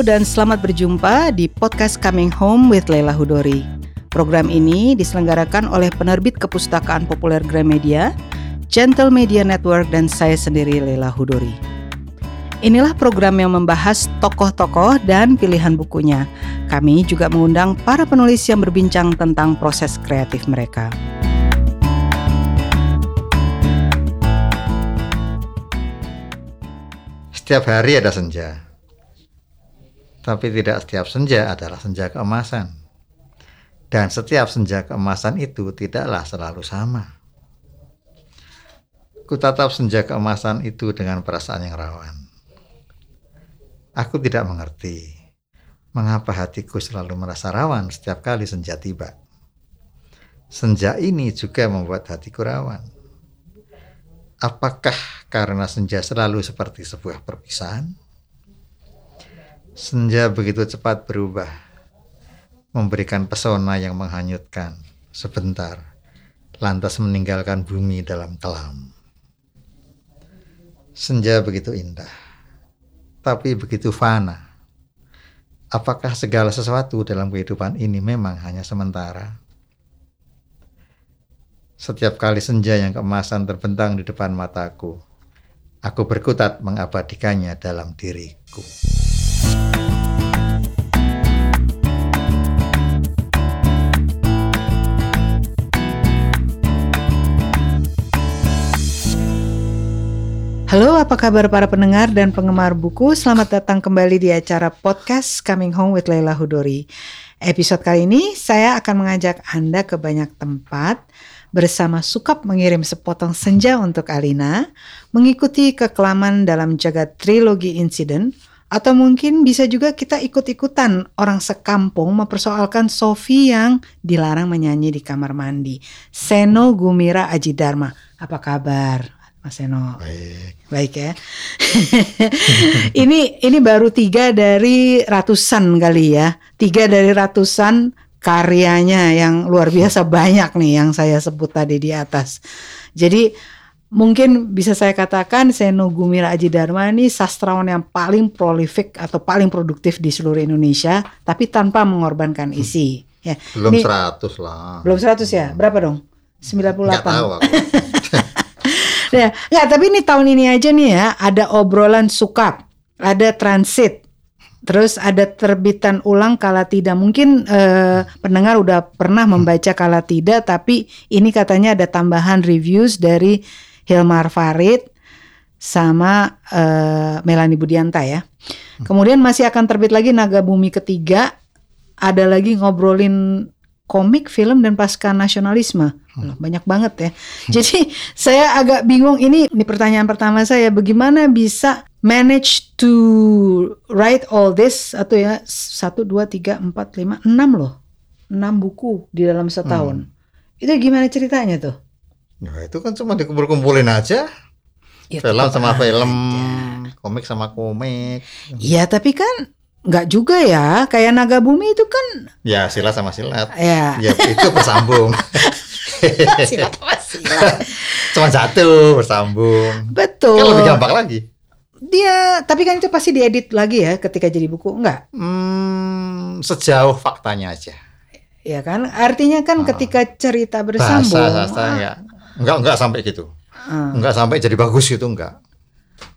Dan selamat berjumpa di podcast Coming Home with Leila Hudori. Program ini diselenggarakan oleh penerbit kepustakaan populer Gramedia, Gentle Media Network dan saya sendiri Leila Hudori. Inilah program yang membahas tokoh-tokoh dan pilihan bukunya. Kami juga mengundang para penulis yang berbincang tentang proses kreatif mereka. Setiap hari ada senja tapi tidak setiap senja adalah senja keemasan. Dan setiap senja keemasan itu tidaklah selalu sama. Kutatap senja keemasan itu dengan perasaan yang rawan. Aku tidak mengerti mengapa hatiku selalu merasa rawan setiap kali senja tiba. Senja ini juga membuat hatiku rawan. Apakah karena senja selalu seperti sebuah perpisahan? Senja begitu cepat berubah, memberikan pesona yang menghanyutkan sebentar, lantas meninggalkan bumi dalam kelam. Senja begitu indah, tapi begitu fana. Apakah segala sesuatu dalam kehidupan ini memang hanya sementara? Setiap kali senja yang keemasan terbentang di depan mataku, aku berkutat mengabadikannya dalam diriku. Halo, apa kabar para pendengar dan penggemar buku? Selamat datang kembali di acara podcast Coming Home with Leila Hudori. Episode kali ini saya akan mengajak Anda ke banyak tempat bersama Sukap mengirim sepotong senja untuk Alina, mengikuti kekelaman dalam jagat trilogi insiden, atau mungkin bisa juga kita ikut-ikutan orang sekampung mempersoalkan Sofi yang dilarang menyanyi di kamar mandi. Seno Gumira Aji Dharma. Apa kabar? Mas Eno. Baik. Baik ya. ini ini baru tiga dari ratusan kali ya. Tiga dari ratusan karyanya yang luar biasa banyak nih yang saya sebut tadi di atas. Jadi mungkin bisa saya katakan Seno Gumira Aji Dharma ini sastrawan yang paling prolific atau paling produktif di seluruh Indonesia, tapi tanpa mengorbankan isi. Ya. Belum Ini- 100 lah. Belum 100 ya? Berapa dong? 98. Nggak tahu aku. Ya, nggak, tapi ini tahun ini aja nih ya, ada obrolan sukap, ada transit, terus ada terbitan ulang kala tidak. Mungkin eh, pendengar udah pernah membaca kala tidak, tapi ini katanya ada tambahan reviews dari Hilmar Farid sama eh, Melani Budianta ya. Kemudian masih akan terbit lagi Naga Bumi ketiga, ada lagi ngobrolin komik, film dan pasca nasionalisme. Loh, Banyak banget ya. Jadi saya agak bingung ini ini pertanyaan pertama saya bagaimana bisa manage to write all this atau ya satu dua tiga empat lima enam loh enam buku di dalam setahun. Itu gimana ceritanya tuh? Ya, itu kan cuma dikumpul-kumpulin aja. Ya, film sama film, aja. komik sama komik. Iya tapi kan nggak juga ya kayak Naga Bumi itu kan Ya, silat sama silat. ya Ya, itu bersambung. silat apa silat. cuma satu bersambung. Betul. Kan lebih gampang lagi. Dia tapi kan itu pasti diedit lagi ya ketika jadi buku enggak? Hmm, sejauh faktanya aja. Ya kan artinya kan Ah. ketika cerita bersambung. Bahasa bahasa ya. Enggak enggak sampai gitu. ah, Enggak sampai jadi bagus gitu enggak.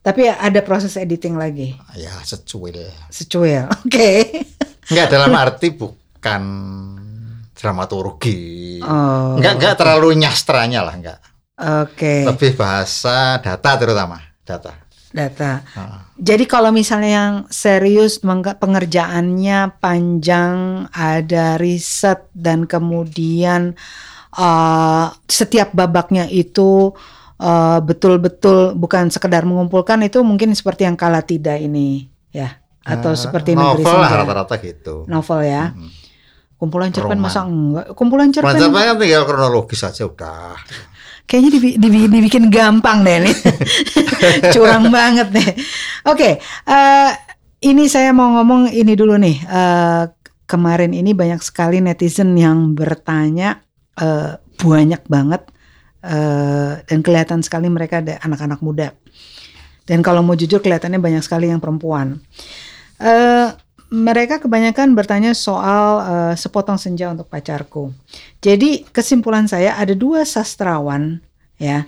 Tapi ada proses editing lagi. Ya, secuil. Secuil. Oke. Enggak dalam arti bukan dramaturgi. Oh. Enggak enggak terlalu nyastranya lah enggak. Oke. Lebih bahasa data terutama, data. Data. Ah. Jadi kalau misalnya yang serius pengerjaannya panjang, ada riset dan kemudian uh, setiap babaknya itu uh, betul-betul bukan sekedar mengumpulkan itu mungkin seperti yang kala tidak ini ya atau Eh, seperti negeri novel lah rata-rata gitu. novel ya. Mm. Kumpulan cerpen Roman. masa enggak? Kumpulan cerpen Macam kan tinggal kronologis aja udah. kayaknya dibi- dibi- dibikin gampang deh nih. Curang banget nih. Oke, eh, ini saya mau ngomong ini dulu nih. Eh, kemarin ini banyak sekali netizen yang bertanya eh, banyak banget eh, dan kelihatan sekali mereka ada anak-anak muda. Dan kalau mau jujur kelihatannya banyak sekali yang perempuan. Eh, mereka kebanyakan bertanya soal eh, sepotong senja untuk pacarku. Jadi kesimpulan saya ada dua sastrawan ya,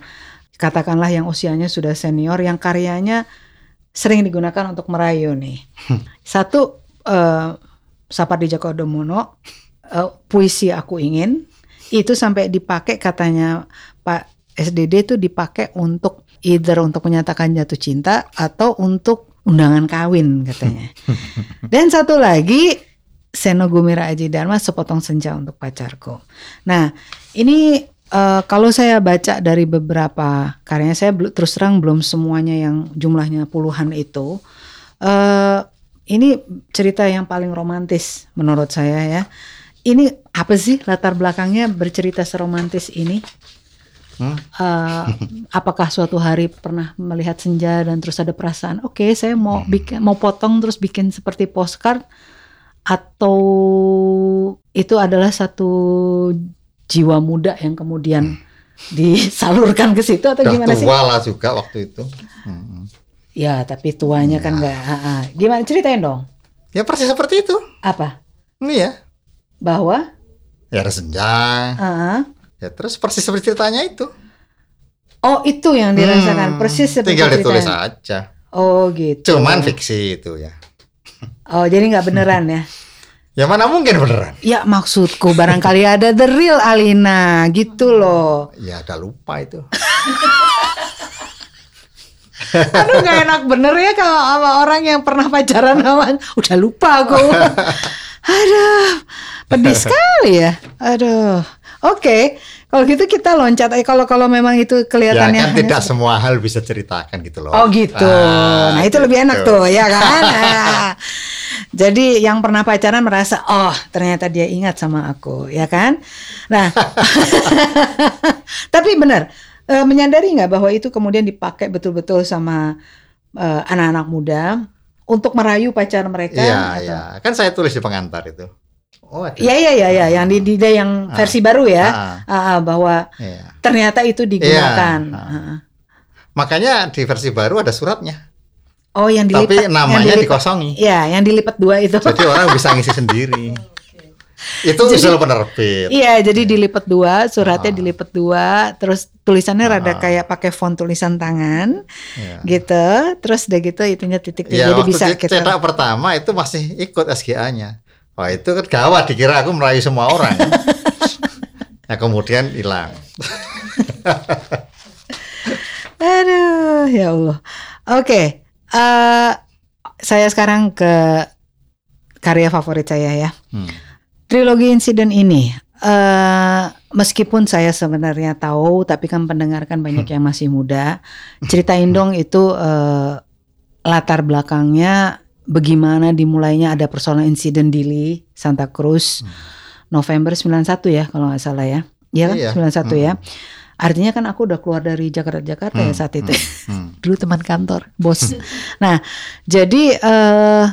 katakanlah yang usianya sudah senior, yang karyanya sering digunakan untuk merayu nih. Satu eh, Sapardi Djoko Damono, eh, puisi aku ingin itu sampai dipakai katanya Pak SDD itu dipakai untuk either untuk menyatakan jatuh cinta atau untuk undangan kawin katanya. Dan satu lagi Seno Gumira Aji Dharma sepotong senja untuk pacarku. Nah, ini eh, kalau saya baca dari beberapa karyanya saya terus terang belum semuanya yang jumlahnya puluhan itu. eh ini cerita yang paling romantis menurut saya ya. Ini apa sih latar belakangnya bercerita seromantis ini? Hmm? Eh, apakah suatu hari pernah melihat senja dan terus ada perasaan, oke saya mau bikin mau potong terus bikin seperti postcard atau itu adalah satu jiwa muda yang kemudian disalurkan ke situ atau Udah gimana sih? tua lah juga waktu itu. Hmm. Ya tapi tuanya kan nggak. ah, ah. Gimana ceritain dong? Ya persis seperti itu. Apa? Ini ya. Bahwa? Ya ada senja. ah, Ya terus persis seperti ceritanya itu. oh itu yang dirasakan Hmm, persis seperti Tinggal ditulis ceritanya. aja. Oh gitu. Cuman fiksi itu ya. Oh jadi nggak beneran ya? Ya mana mungkin beneran. Ya maksudku barangkali ada the real Alina gitu loh. Ya ada lupa itu. Aduh gak enak bener ya kalau sama orang yang pernah pacaran sama udah lupa aku. Aduh, pedih sekali ya. Aduh. Oke, kalau gitu kita loncat. Eh kalau kalau memang itu ya kelihatannya kan tidak semua hal bisa ceritakan gitu loh. Oh gitu. Ah, nah itu lebih enak gitu. tuh ya kan. Nah, Jadi yang pernah pacaran merasa oh ternyata dia ingat sama aku ya kan. Nah tapi benar eh, menyadari nggak bahwa itu kemudian dipakai betul-betul sama eh, anak-anak muda untuk merayu pacar mereka. Iya, iya. Kan saya tulis di pengantar itu. Oh. Iya iya iya iya yang di, di yang Ah. versi baru ya Ah, Ah, ah, bahwa iya. ternyata itu digunakan. Iya. Ah, ah. Makanya di versi baru ada suratnya. Oh yang dilipat. Tapi yang namanya dilipat- dikosongi. Iya yang dilipat dua itu. Jadi orang bisa ngisi sendiri. Itu Jadi- usul penerbit. Iya, jadi dilipat dua, suratnya Ah. dilipat dua, terus tulisannya rada Ah. kayak pakai font tulisan tangan, Ya. gitu. Terus udah gitu itunya titik Ya, jadi bisa kita. cetak pertama itu masih ikut SGA-nya. Wah itu kan gawat dikira aku merayu semua orang. nah kemudian hilang. Aduh, ya Allah. Oke, eh saya sekarang ke karya favorit saya ya. Hmm. Trilogi insiden ini, eh meskipun saya sebenarnya tahu, tapi kan pendengarkan banyak yang masih muda. Ceritain dong itu eh, latar belakangnya, bagaimana dimulainya ada persoalan insiden Dili, Santa Cruz, November 91 ya kalau nggak salah ya. Iya kan, Iya. 91 ya. Artinya kan aku udah keluar dari Jakarta-Jakarta ya Hmm, saat itu. Hmm. Dulu teman kantor, bos. nah, jadi eh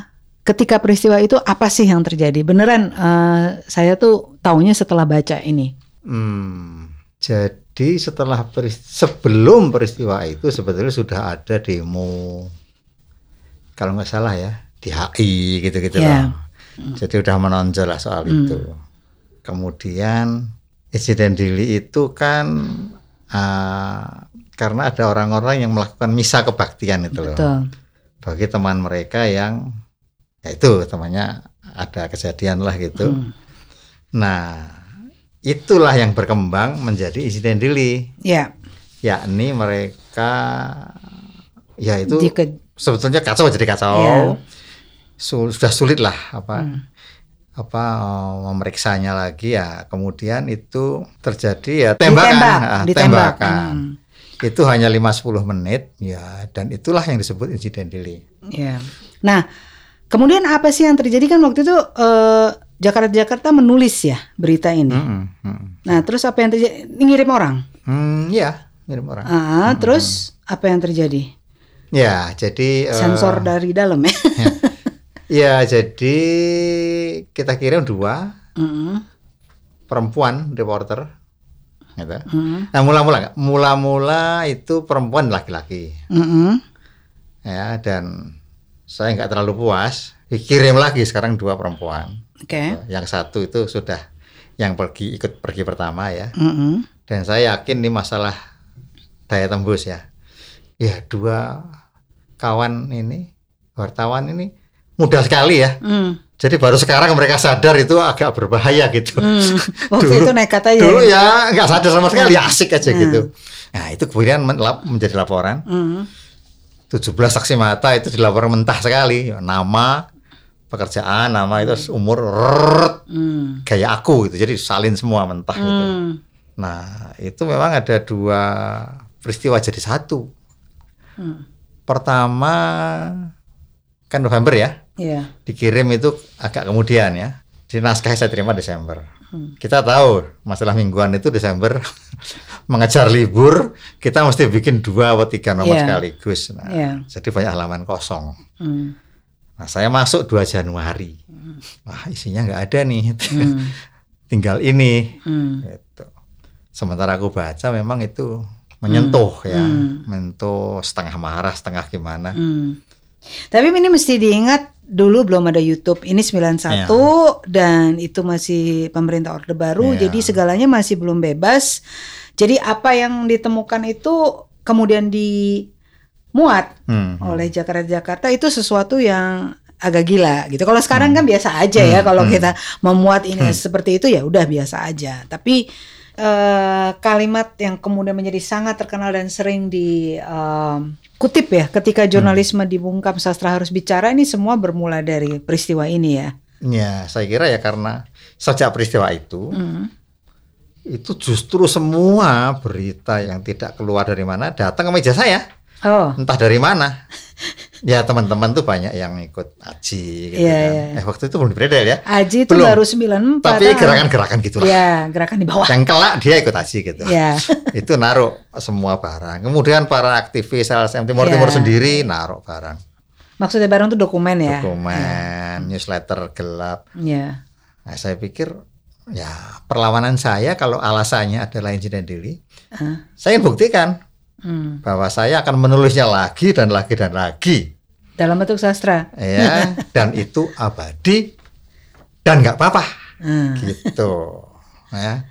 ketika peristiwa itu apa sih yang terjadi? Beneran eh, saya tuh taunya setelah baca ini. Hmm. Jadi setelah peris- sebelum peristiwa itu sebetulnya sudah ada demo kalau nggak salah ya di HI gitu-gitu loh. Jadi udah menonjol lah soal Hmm. itu. Kemudian insiden Dili itu kan ah, karena ada orang-orang yang melakukan misa kebaktian itu loh Betul. bagi teman mereka yang ya itu temannya ada kejadian lah gitu. Hmm. Nah, itulah yang berkembang menjadi insiden Dili, Ya, yakni mereka ya itu Dike- sebetulnya kacau jadi kacau. Iya. Sul- sudah sulit lah apa Hmm. apa memeriksanya lagi ya. Kemudian itu terjadi ya tembakan, ditembak, ah, ditembak. tembakan. Hmm. Itu hanya 5-10 menit ya dan itulah yang disebut insiden Dili. Ya. Nah, kemudian apa sih yang terjadi kan waktu itu eh, Jakarta-Jakarta menulis ya berita ini. Mm-mm, mm. Nah, terus apa yang terjadi? Ngirim orang. Hmm, ya, ngirim orang. Ah, terus apa yang terjadi? Ya, jadi eh, Sensor dari dalam ya. Ya, jadi kita kirim dua Mm, perempuan reporter. Gitu. mm, Nah, mula-mula mula-mula itu perempuan laki-laki mm, mm. ya dan saya nggak terlalu puas, dikirim lagi sekarang dua perempuan. Oke. Yang satu itu sudah yang pergi ikut pergi pertama ya. Mm-mm. Dan saya yakin ini masalah daya tembus ya. Ya dua kawan ini wartawan ini mudah sekali ya. Mm. Jadi baru sekarang mereka sadar itu agak berbahaya gitu. Mm. Waktu itu nekat aja. Dulu ya nggak sadar sama sekali, asik aja gitu. Nah itu kemudian menjadi laporan. Mm. 17 saksi mata itu dilaporkan mentah sekali. Nama, pekerjaan, nama itu umur, rrrr, Mm. gaya aku gitu. Jadi salin semua mentah gitu. Mm. Nah itu memang ada dua peristiwa jadi satu. Mm. Pertama kan November ya. Iya. dikirim itu agak kemudian ya. Di naskah saya terima Desember. Hmm. Kita tahu masalah mingguan itu Desember mengejar libur, kita mesti bikin dua atau tiga nomor Iya. sekaligus. Nah, Iya. Jadi banyak halaman kosong. Mm. Nah, saya masuk 2 Januari. Wah, isinya nggak ada nih. Mm. Tinggal ini. Mm. Gitu. Sementara aku baca memang itu menyentuh ya, Hmm. menyentuh setengah marah, setengah gimana. Hmm. Tapi ini mesti diingat dulu belum ada YouTube. Ini 91 dan itu masih pemerintah Orde Baru. Iya. Jadi segalanya masih belum bebas. Jadi apa yang ditemukan itu kemudian dimuat Hmm. oleh Jakarta-Jakarta itu sesuatu yang agak gila gitu. Kalau sekarang kan biasa aja ya Hmm, kalau hmm. kita memuat ini seperti itu ya udah biasa aja. Tapi eh, kalimat yang kemudian menjadi sangat terkenal dan sering di em, kutip ya ketika jurnalisme dibungkam sastra harus bicara ini semua bermula dari peristiwa ini ya. Ya, saya kira ya karena sejak peristiwa itu, Hmm. itu justru semua berita yang tidak keluar dari mana datang ke meja saya, Oh, entah dari mana. Ya teman-teman tuh banyak yang ikut aji gitu Iya, kan. iya. Eh waktu itu belum dibredel ya. Aji itu Belum. baru 94. Tapi ah. gerakan-gerakan gitu lah. Ya, gerakan di bawah. Yang kelak dia ikut aji gitu. Ya. itu naruh semua barang. Kemudian para aktivis LSM Timur Timur Iya. sendiri naruh barang. Maksudnya barang itu dokumen ya. Dokumen, newsletter gelap. Ya. Nah, saya pikir ya perlawanan saya kalau alasannya adalah insiden Dili, Ah. saya ingin buktikan Hmm. bahwa saya akan menulisnya lagi dan lagi dan lagi, Dalam bentuk sastra. ya, dan itu abadi dan nggak apa-apa, Hmm. gitu, ya.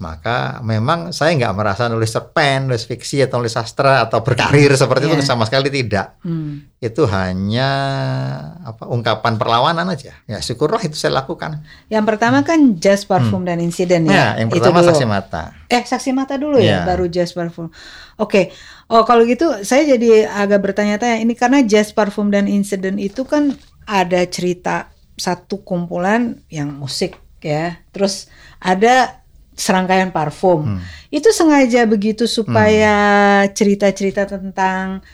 Maka memang saya nggak merasa nulis cerpen, nulis fiksi atau nulis sastra atau berkarir seperti itu Iya. sama sekali tidak. Hmm. Itu hanya apa ungkapan perlawanan aja. Ya syukurlah itu saya lakukan. Yang pertama kan jazz parfum dan insiden ya. Ya, yang Itu pertama dulu. saksi mata. Eh saksi mata dulu ya, Iya. baru jazz parfum. Oke, oh kalau gitu saya jadi agak bertanya-tanya ini karena jazz parfum dan insiden itu kan ada cerita satu kumpulan yang musik ya, terus ada serangkaian parfum. Hmm. Itu sengaja begitu supaya cerita-cerita tentang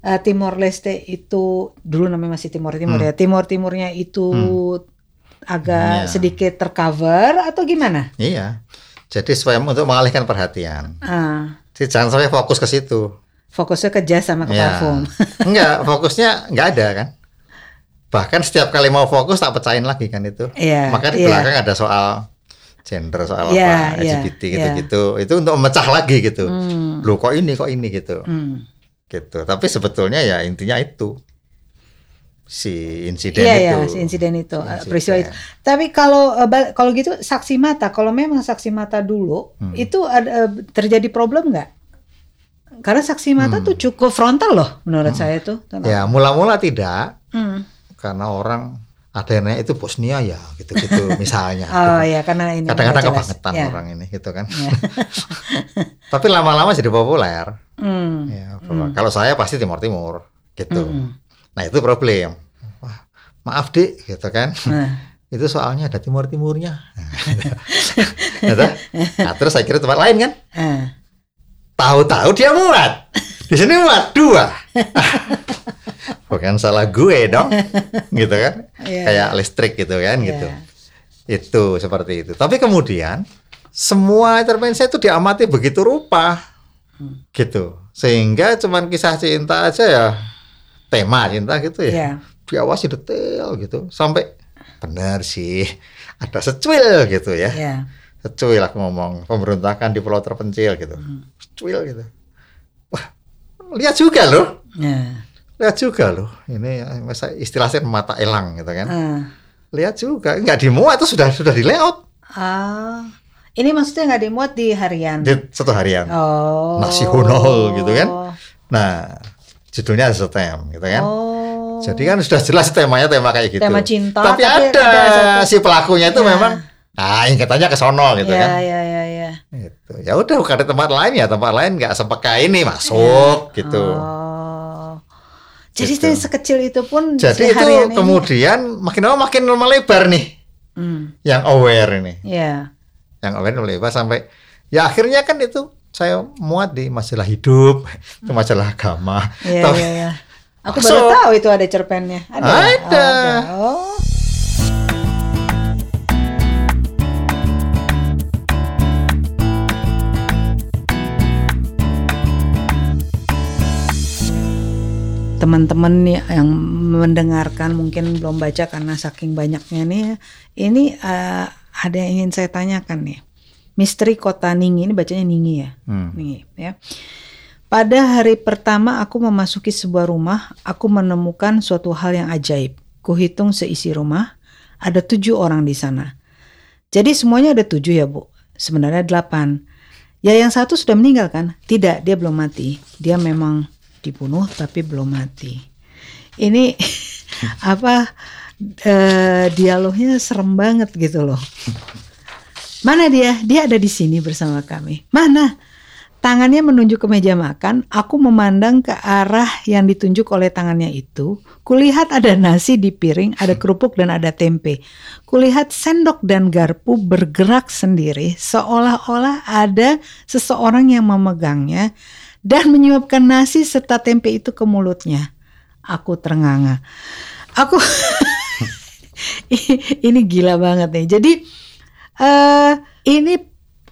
uh, Timor Leste itu dulu namanya masih Timor Timur Hmm. ya, Timor Timurnya itu agak Iya. sedikit tercover atau gimana? Iya. Jadi supaya untuk mengalihkan perhatian. Ah. Jadi jangan sampai fokus ke situ. fokusnya ke jazz sama ke Ya. parfum. Enggak, fokusnya enggak ada kan. Bahkan setiap kali mau fokus tak pecahin lagi kan itu. Iya, Maka di iya. belakang ada soal gender, soal Iya, apa, iya, LGBT gitu-gitu. Itu untuk memecah lagi gitu. Hmm. Loh kok ini, kok ini gitu. Hmm. Gitu. Tapi sebetulnya ya intinya itu. Si insiden Iya itu. ya, si insiden itu, Si insiden. peristiwa itu. Tapi kalau eh, kalau gitu saksi mata, kalau memang saksi mata dulu Hmm. itu ada eh, terjadi problem nggak? Karena saksi mata Hmm. tuh cukup frontal loh menurut saya tuh. Ya, mula-mula tidak. Hmm. Karena orang ada yang nanya itu Bosnia ya, gitu-gitu misalnya. Oh ya karena ini kadang-kadang kebangetan Ya. orang ini gitu kan Ya. tapi lama-lama jadi populer Hmm. ya bahwa kalau saya pasti timur timur gitu Hmm. nah itu problem Wah, maaf dik gitu kan Nah. itu soalnya ada timur timurnya gitu. nah terus saya kira tempat lain kan Ah. tahu-tahu dia muat di sini muat dua bukan salah gue dong gitu kan Iya. kayak listrik gitu kan Iya. gitu itu seperti itu tapi kemudian semua intervensi itu diamati begitu rupa Hmm. gitu sehingga cuman kisah cinta aja ya tema cinta gitu ya Iya. diawasi detail gitu sampai benar sih ada secuil gitu ya Iya. secuil aku ngomong pemberontakan di pulau terpencil gitu Hmm. secuil gitu lihat juga loh Nah. lihat juga loh ini masa istilahnya mata elang gitu kan Ah. lihat juga nggak dimuat itu sudah sudah di layout Ah. Ini maksudnya nggak dimuat di harian. di satu harian Oh. Nasi honol gitu kan. nah judulnya The Tem gitu kan Oh. jadi kan sudah jelas temanya tema kayak gitu Tema cinta, tapi, tapi ada, ada satu- si pelakunya itu Ya. memang ah ingatannya ke sono gitu ya, kan ya, ya, ya. Gitu. Ya udah bukan di tempat lain ya, tempat lain nggak sepeka ini masuk gitu. Oh. Jadi Gitu. sekecil itu pun Jadi itu ini- kemudian makin lama makin melebar nih, Hmm, yang aware ini, ya. yang aware melebar sampai ya akhirnya kan itu saya muat di masalah hidup, itu masalah agama. Iya, iya, iya. Aku Masuk. baru tahu itu ada cerpennya. Ada. Ada. Oh, Oh. Teman-teman nih yang mendengarkan mungkin belum baca karena saking banyaknya nih. Ini eh, ada yang ingin saya tanyakan nih. Misteri Kota Ningi ini bacanya Ningi ya. Hmm. Ningi ya. Pada hari pertama aku memasuki sebuah rumah, aku menemukan suatu hal yang ajaib. Kuhitung seisi rumah, ada tujuh orang di sana. Jadi semuanya ada tujuh ya bu? Sebenarnya delapan. Ya yang satu sudah meninggal kan? Tidak, dia belum mati. Dia memang dibunuh tapi belum mati. Ini apa eh, dialognya serem banget gitu loh. Mana dia? Dia ada di sini bersama kami. Mana? Tangannya menunjuk ke meja makan. Aku memandang ke arah yang ditunjuk oleh tangannya itu. Kulihat ada nasi di piring, ada kerupuk dan ada tempe. Kulihat sendok dan garpu bergerak sendiri, seolah-olah ada seseorang yang memegangnya dan menyuapkan nasi serta tempe itu ke mulutnya. Aku terenganga. Aku ini gila banget nih. Jadi eh ini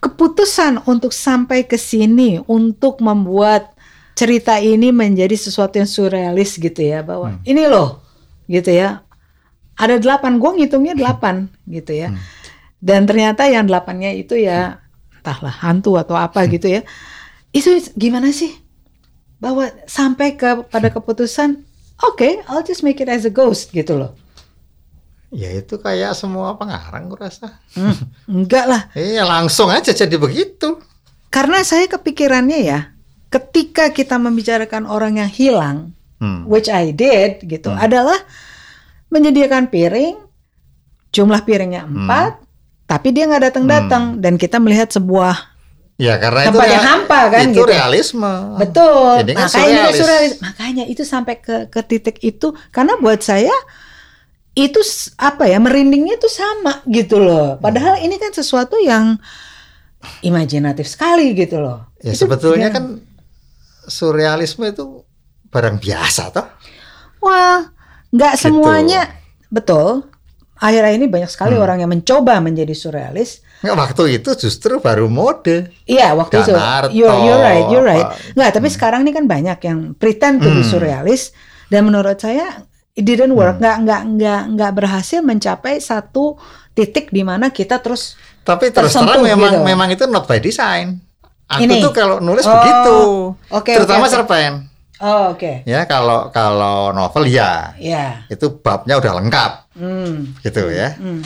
keputusan untuk sampai ke sini untuk membuat cerita ini menjadi sesuatu yang surrealis gitu ya bahwa ini loh gitu ya. Ada delapan gue ngitungnya delapan gitu ya. Dan ternyata yang delapannya itu ya entahlah hantu atau apa gitu ya itu gimana sih bahwa sampai ke pada keputusan oke I'll just make it as a ghost gitu loh Ya itu kayak semua pengarang gue rasa. Hmm, enggak lah Iya langsung aja jadi begitu. Karena saya kepikirannya ya, ketika kita membicarakan orang yang hilang, Hmm. which I did gitu, adalah menyediakan piring, jumlah piringnya empat, tapi dia nggak datang-datang dan kita melihat sebuah Ya karena Tempat itu yang hampa kan, itu gitu. realisme. betul, Jadi kan makanya ini surrealis. surrealis. makanya itu sampai ke ke titik itu, karena buat saya itu apa ya merindingnya itu sama gitu loh. Padahal ini kan sesuatu yang imajinatif sekali gitu loh. Ya Itu- sebetulnya ya. kan surrealisme itu barang biasa toh. Wah, nggak Gitu. semuanya betul. Akhir-akhir ini banyak sekali Hmm. orang yang mencoba menjadi surrealis. Nggak, waktu itu justru baru mode. Iya, waktu itu. Ganarto, You're, you're right, you're right. Nggak, tapi sekarang ini kan banyak yang pretend to be Hmm. surrealis dan menurut saya it didn't work. Hmm. Nggak, nggak, nggak, nggak berhasil mencapai satu titik di mana kita terus Tapi terus terang memang gitu. memang itu not by design. Aku Ini. tuh kalau nulis Oh, begitu. oke, Terutama oke. cerpen. Oh, oke. Ya kalau kalau novel ya Ya. itu babnya udah lengkap Hmm. gitu ya. Hmm.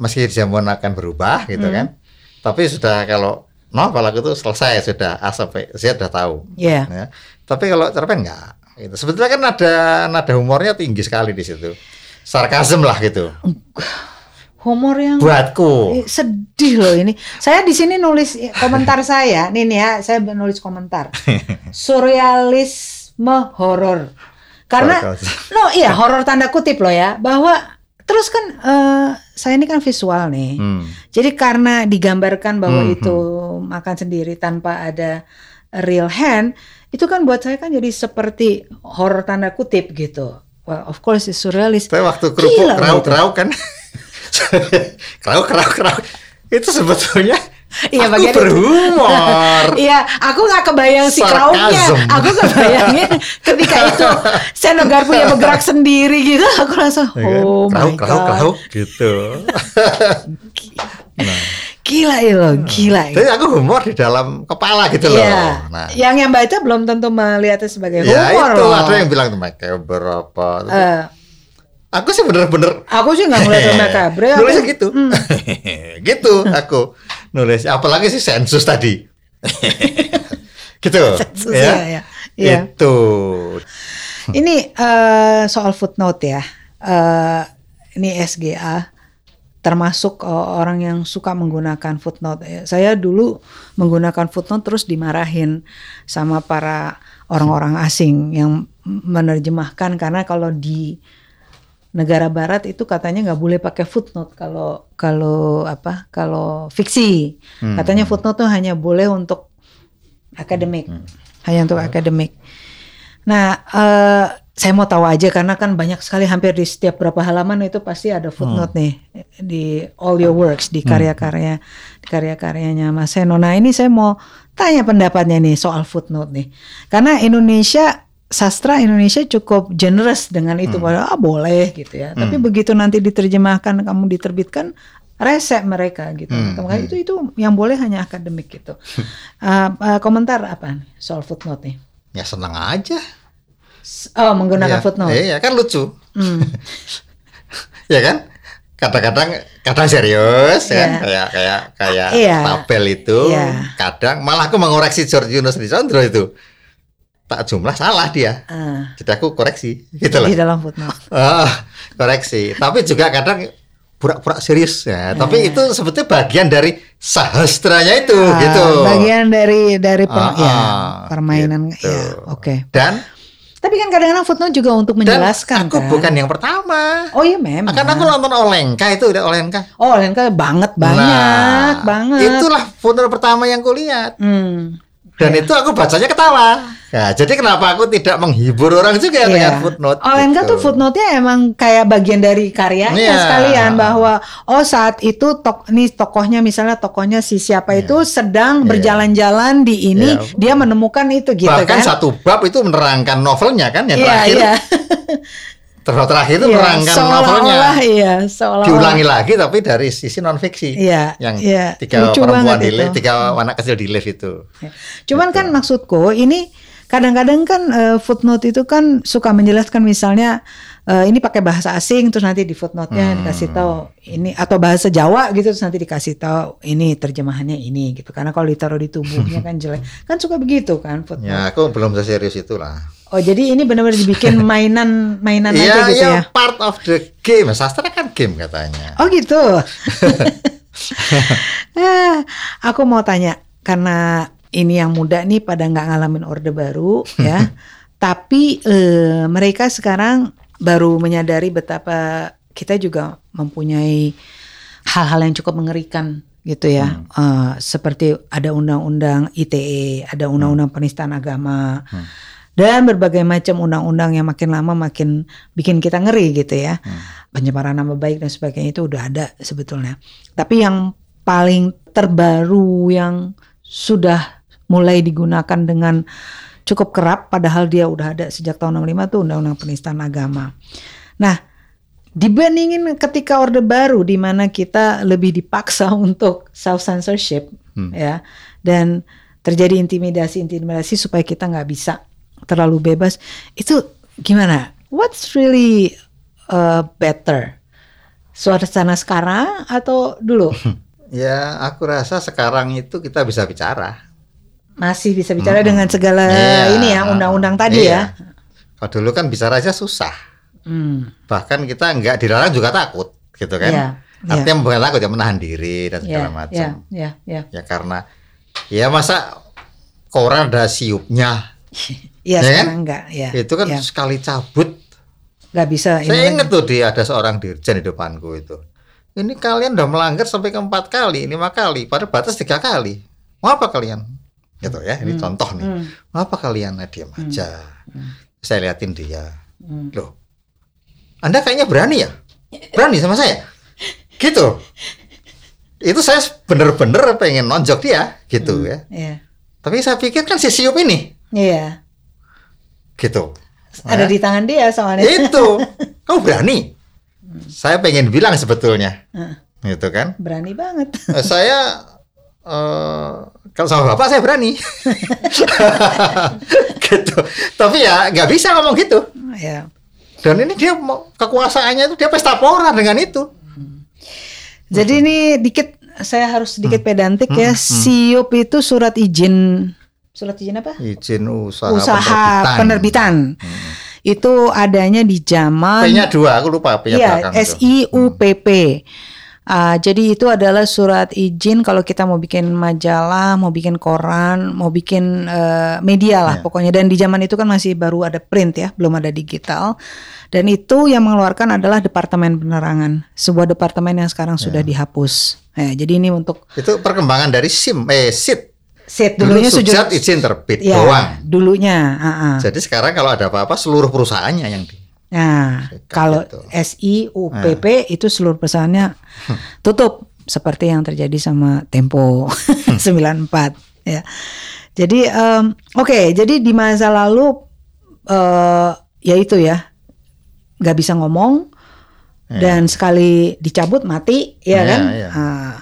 Meski zaman akan berubah gitu kan. Tapi sudah kalau novel aku tuh selesai sudah A sampai Z sudah tahu. Ya. Ya. Tapi kalau cerpen enggak. Gitu. Sebetulnya kan ada nada humornya tinggi sekali di situ. Sarkasm lah gitu. Humor yang Buatku. Eh, sedih loh ini. Saya di sini nulis komentar saya. Nih nih ya, saya nulis komentar. Surrealisme horor. Karena no iya horor tanda kutip loh ya bahwa terus kan eh, saya ini kan visual nih. Hmm. Jadi karena digambarkan bahwa Hmm, itu makan sendiri tanpa ada real hand, itu kan buat saya kan jadi seperti horor tanda kutip gitu. Well, of course it's surrealist. Tapi waktu kerupuk Gila loh krauk itu. krauk kan. krauk krauk. Itu sebetulnya Iya, aku bagian berhumor. Iya, aku nggak kebayang si. Sarkasm. Aku kebayangin ketika itu senogar punya bergerak sendiri gitu. Aku langsung, Ya kan? oh my krauk krauk god, krauk gitu. nah, Gila ya lo, gila. Jadi aku humor di dalam kepala gitu loh. Iya. Nah, Yang yang baca belum tentu melihatnya sebagai ya humor itu loh. ada yang bilang kayak berapa. Eh, aku sih bener-bener aku sih nggak ngeliat Roma Cabre. aku- nulisnya gitu. Hmm. gitu aku nulis. Apalagi sih sensus tadi. gitu. Sensus, ya, ya. Iya. Itu. Ini eh, soal footnote ya. Eh, ini SGA termasuk eh, orang yang suka menggunakan footnote. Ya, Saya dulu menggunakan footnote terus dimarahin sama para orang-orang asing yang menerjemahkan karena kalau di negara barat itu katanya nggak boleh pakai footnote kalau kalau apa kalau fiksi. Katanya footnote tuh hanya boleh untuk akademik. Hanya untuk akademik. Nah eh, saya mau tahu aja karena kan banyak sekali hampir di setiap berapa halaman itu pasti ada footnote nih di all your works di karya-karya di karya-karyanya Mas Seno. Nah ini saya mau tanya pendapatnya nih soal footnote nih. Karena Indonesia sastra Indonesia cukup generous dengan itu bahwa ah boleh gitu ya. Tapi begitu nanti diterjemahkan kamu diterbitkan rese mereka gitu. Makanya itu itu yang boleh hanya akademik gitu. Uh, uh, komentar apa nih soal footnote nih? Ya senang aja. Oh menggunakan Iya, footnote. Iya kan lucu. Hmm. ya kan? Kadang-kadang kadang serius Iya. kan kayak kayak kayak Iya. tabel itu. Iya. Kadang malah aku mengoreksi George Yunus di Sondro itu. Tak jumlah salah dia. Ah, Jadi aku koreksi gitu loh. di dalam footnote. Ah, koreksi. Tapi juga kadang pura-pura serius ya. Tapi Iya. itu sebetulnya bagian dari sahastranya itu Ah, gitu. Bagian dari dari per- Ah, ya, ah, permainan gitu. ya. Oke. Dan Tapi kan kadang-kadang footnote juga untuk dan menjelaskan aku kan. bukan yang pertama. Oh iya memang. Kan aku nonton Olenka itu udah Olenka. Oh, Lenka banget banyak Nah, banget. Itulah footnote pertama yang kulihat. Hmm. Dan itu aku bacanya ketawa. Nah, jadi kenapa aku tidak menghibur orang juga dengan footnote? Oh, Lenka gitu. tuh footnote-nya emang kayak bagian dari karyanya Iya. sekalian bahwa oh saat itu tok nih tokohnya misalnya tokohnya si siapa itu sedang berjalan-jalan di ini Iya. dia menemukan itu gitu Bahkan kan. satu bab itu menerangkan novelnya kan yang Iya, terakhir. iya. Terus terakhir itu menerangkan seolah-olah, novelnya. Iya, seolah Diulangi lagi tapi dari sisi non fiksi. Iya, Yang iya. tiga Lucu perempuan di lift, tiga anak kecil di lift itu. Ya. Cuman kan maksudku ini kadang-kadang kan eh, footnote itu kan suka menjelaskan misalnya eh, ini pakai bahasa asing terus nanti di footnote-nya Hmm. dikasih tahu ini atau bahasa Jawa gitu terus nanti dikasih tahu ini terjemahannya ini gitu karena kalau ditaruh di tubuhnya kan jelek kan suka begitu kan footnote. Ya, aku belum seserius itulah. Oh jadi ini benar-benar dibikin mainan mainan aja gitu iya, ya. part of the game. Sastra kan game katanya. Oh gitu. Eh, aku mau tanya karena ini yang muda nih pada nggak ngalamin orde baru ya, tapi eh, mereka sekarang baru menyadari betapa kita juga mempunyai hal-hal yang cukup mengerikan gitu ya, Eh, seperti ada undang-undang ITE, ada undang-undang penistaan agama. Dan berbagai macam undang-undang yang makin lama makin bikin kita ngeri gitu ya pencemaran nama baik dan sebagainya itu udah ada sebetulnya. Tapi yang paling terbaru yang sudah mulai digunakan dengan cukup kerap padahal dia udah ada sejak tahun 65 tuh undang-undang penistaan agama. Nah, dibandingin ketika Orde Baru di mana kita lebih dipaksa untuk self censorship ya dan terjadi intimidasi-intimidasi supaya kita nggak bisa terlalu bebas itu gimana? What's really uh, better? Suasana sekarang atau dulu? Ya, aku rasa sekarang itu kita bisa bicara. Masih bisa bicara dengan segala Iya. ini ya undang-undang tadi Iya. ya. Kalau dulu kan bicara aja susah. Hmm. Bahkan kita nggak dilarang juga takut, gitu kan? Iya, Artinya bukan takut ya menahan diri dan segala Ya, macam. ya, ya, ya. Ya karena ya masa koran ada siupnya, Iya Ya kan? sekarang enggak ya. itu kan ya. sekali cabut. nggak bisa Saya ingat tuh dia ada seorang dirjen di depanku itu. Ini kalian udah melanggar sampai ke empat kali, lima kali, pada batas tiga kali. Mau apa kalian? Gitu ya, ini contoh nih. Hmm. Mau apa kalian? Nah, diam aja. Saya liatin dia. Hmm. Loh, Anda kayaknya berani ya? Berani sama saya? Gitu. Itu saya bener-bener pengen nonjok dia, gitu ya. Iya. Tapi saya pikir kan si siup ini, Iya. Gitu. Ada di tangan dia soalnya. Itu, kamu berani? Saya pengen bilang sebetulnya, Heeh. gitu kan? Berani banget. Eh, saya eh kalau sama bapak saya berani, gitu. Tapi ya nggak bisa ngomong gitu. ya. Dan ini dia mau kekuasaannya itu dia pesta pora dengan itu. Jadi ini dikit saya harus sedikit pedantik Hmm, ya. Siup itu surat izin surat izin apa? Izin usaha, Usaha penerbitan. Itu adanya di zaman P-nya dua, aku lupa P-nya Iya, belakang. SIUPP. Ah, jadi itu adalah surat izin kalau kita mau bikin majalah, mau bikin koran, mau bikin eh, media lah Iya. pokoknya. Dan di zaman itu kan masih baru ada print ya, belum ada digital. Dan itu yang mengeluarkan adalah Departemen Penerangan, sebuah departemen yang sekarang Iya. sudah dihapus. Eh, jadi ini untuk Itu perkembangan dari SIM, eh SIT. Set Dulu dulunya sujud. subjat izin terbit Ya, doang. dulunya. ah, ah. Jadi sekarang kalau ada apa-apa seluruh perusahaannya yang di Nah, kalau itu. SIUPP itu seluruh perusahaannya tutup seperti yang terjadi sama Tempo 94 ya. Jadi em, oke, jadi di masa lalu eh ya itu ya nggak bisa ngomong dan sekali dicabut mati ya Iya, kan. iya. Ah, eh,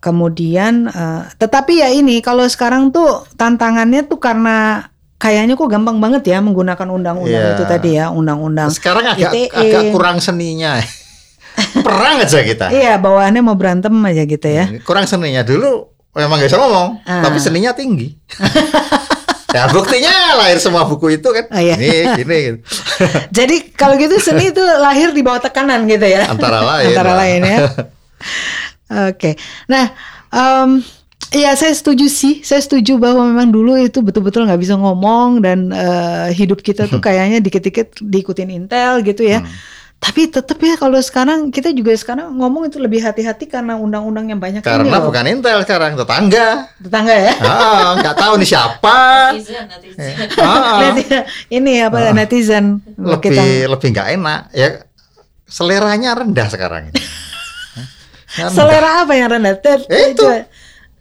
kemudian eh, tetapi ya ini kalau sekarang tuh tantangannya tuh karena kayaknya kok gampang banget ya menggunakan undang-undang Iya. itu tadi ya undang-undang Sekarang agak ITE. agak kurang seninya. Perang aja kita. Iya, bawaannya mau berantem aja gitu ya. Kurang seninya dulu memang gak bisa ngomong, Ah. tapi seninya tinggi. ya buktinya lahir semua buku itu kan. Oh, iya. Ini gini gitu. Jadi kalau gitu seni itu lahir di bawah tekanan gitu ya. Antara lain. Antara lain ya. Oke. Nah, em Iya saya setuju sih, saya setuju bahwa memang dulu itu betul-betul nggak bisa ngomong dan eh, hidup kita tuh kayaknya dikit-dikit diikutin intel gitu ya. Hmm. Tapi tetap ya kalau sekarang kita juga sekarang ngomong itu lebih hati-hati karena undang-undang yang banyak ini Karena loh. bukan Intel sekarang tetangga. tetangga ya. Ah, nggak tahu nih siapa. netizen netizen Ah, Netizen, ini apa netizen lebih kita lebih nggak enak. Ya seleranya rendah sekarang Rendah. selera apa yang rendah? Eh, itu.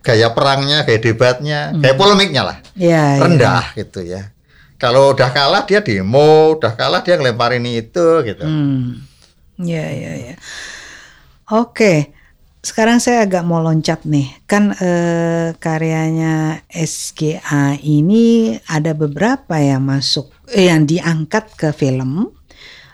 Gaya perangnya, gaya debatnya, gaya polemiknya lah. Ya, ya. rendah gitu ya. Kalau udah kalah dia demo, udah kalah dia ngelempar ini itu gitu. Hmm. Ya, ya, ya. Oke. Sekarang saya agak mau loncat nih. Kan eh, karyanya SGA ini ada beberapa yang masuk eh, yang diangkat ke film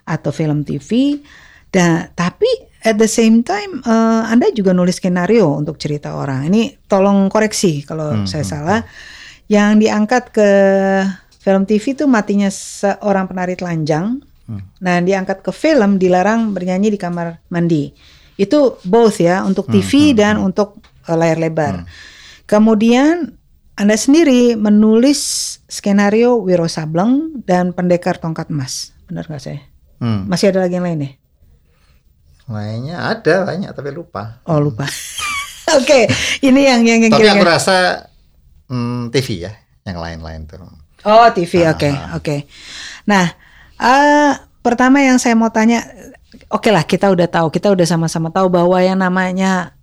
atau film TV dan tapi at the same time eh, Anda juga nulis skenario untuk cerita orang. Ini tolong koreksi kalau saya salah. Yang diangkat ke film TV itu matinya seorang penari telanjang. Nah, diangkat ke film dilarang bernyanyi di kamar mandi. Itu both ya untuk TV dan untuk eh, layar lebar. Kemudian Anda sendiri menulis skenario Wiro Sableng dan Pendekar Tongkat Emas. Benar nggak saya? Hmm. Masih ada lagi yang lain ya? Lainnya ada banyak tapi lupa. Oh lupa. Oke, ini yang yang yang Tapi aku kira-kira. rasa hmm, TV ya, yang lain-lain tuh. Oh TV, oke, oke. Nah, eh pertama yang saya mau tanya, oke lah kita udah tahu, kita udah sama-sama tahu bahwa yang namanya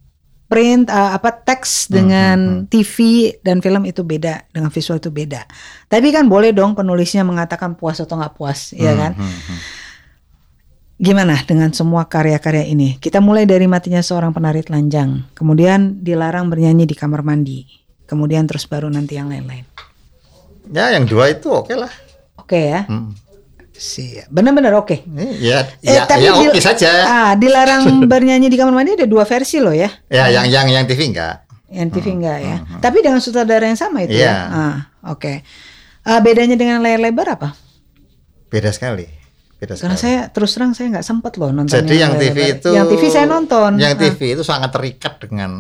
print eh, apa teks dengan TV dan film itu beda, dengan visual itu beda. Tapi kan boleh dong penulisnya mengatakan puas atau nggak puas, ya kan? Hmm, hmm. Gimana dengan semua karya-karya ini? Kita mulai dari matinya seorang penari telanjang, kemudian dilarang bernyanyi di kamar mandi, kemudian terus baru nanti yang lain-lain. Ya yang dua itu oke lah. Oke ya. Hmm. Siap. Benar-benar oke. Ini Ya, Eh, ya, tapi ya oke saja. Ah, dilarang bernyanyi di kamar mandi ada dua versi loh ya. Ya yang yang yang TV enggak. Yang TV enggak ya. Tapi dengan sutradara yang sama itu Iya. ya. Ah, oke. Ah, bedanya dengan layar lebar apa? Beda sekali. Beda Karena sekali. saya terus terang saya nggak sempat loh nonton Jadi yang layar TV lebar. itu Yang TV saya nonton. Yang Ah. TV itu sangat terikat dengan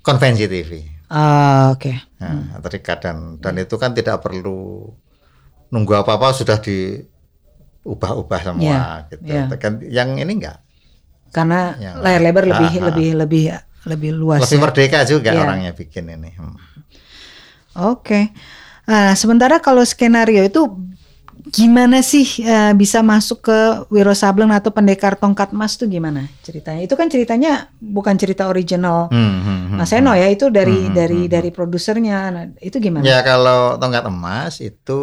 konvensi TV. Ah, oke. Nah, terikat dan dan itu kan tidak perlu nunggu apa-apa sudah diubah-ubah semua Iya, gitu. iya. Kan yang ini enggak. Karena Yang- layar lebar lebih Ah, ah. lebih lebih lebih luas. Lebih ya. merdeka juga Iya. orangnya bikin ini. Hmm. Oke. Nah, sementara kalau skenario itu gimana sih eh, bisa masuk ke Wiro Sableng atau Pendekar Tongkat Emas tuh gimana ceritanya? Itu kan ceritanya bukan cerita original Hmm, hmm, hmm, Mas Eno ya, itu dari Hmm, dari hmm, dari produsernya. Nah, itu gimana? Ya kalau tongkat emas itu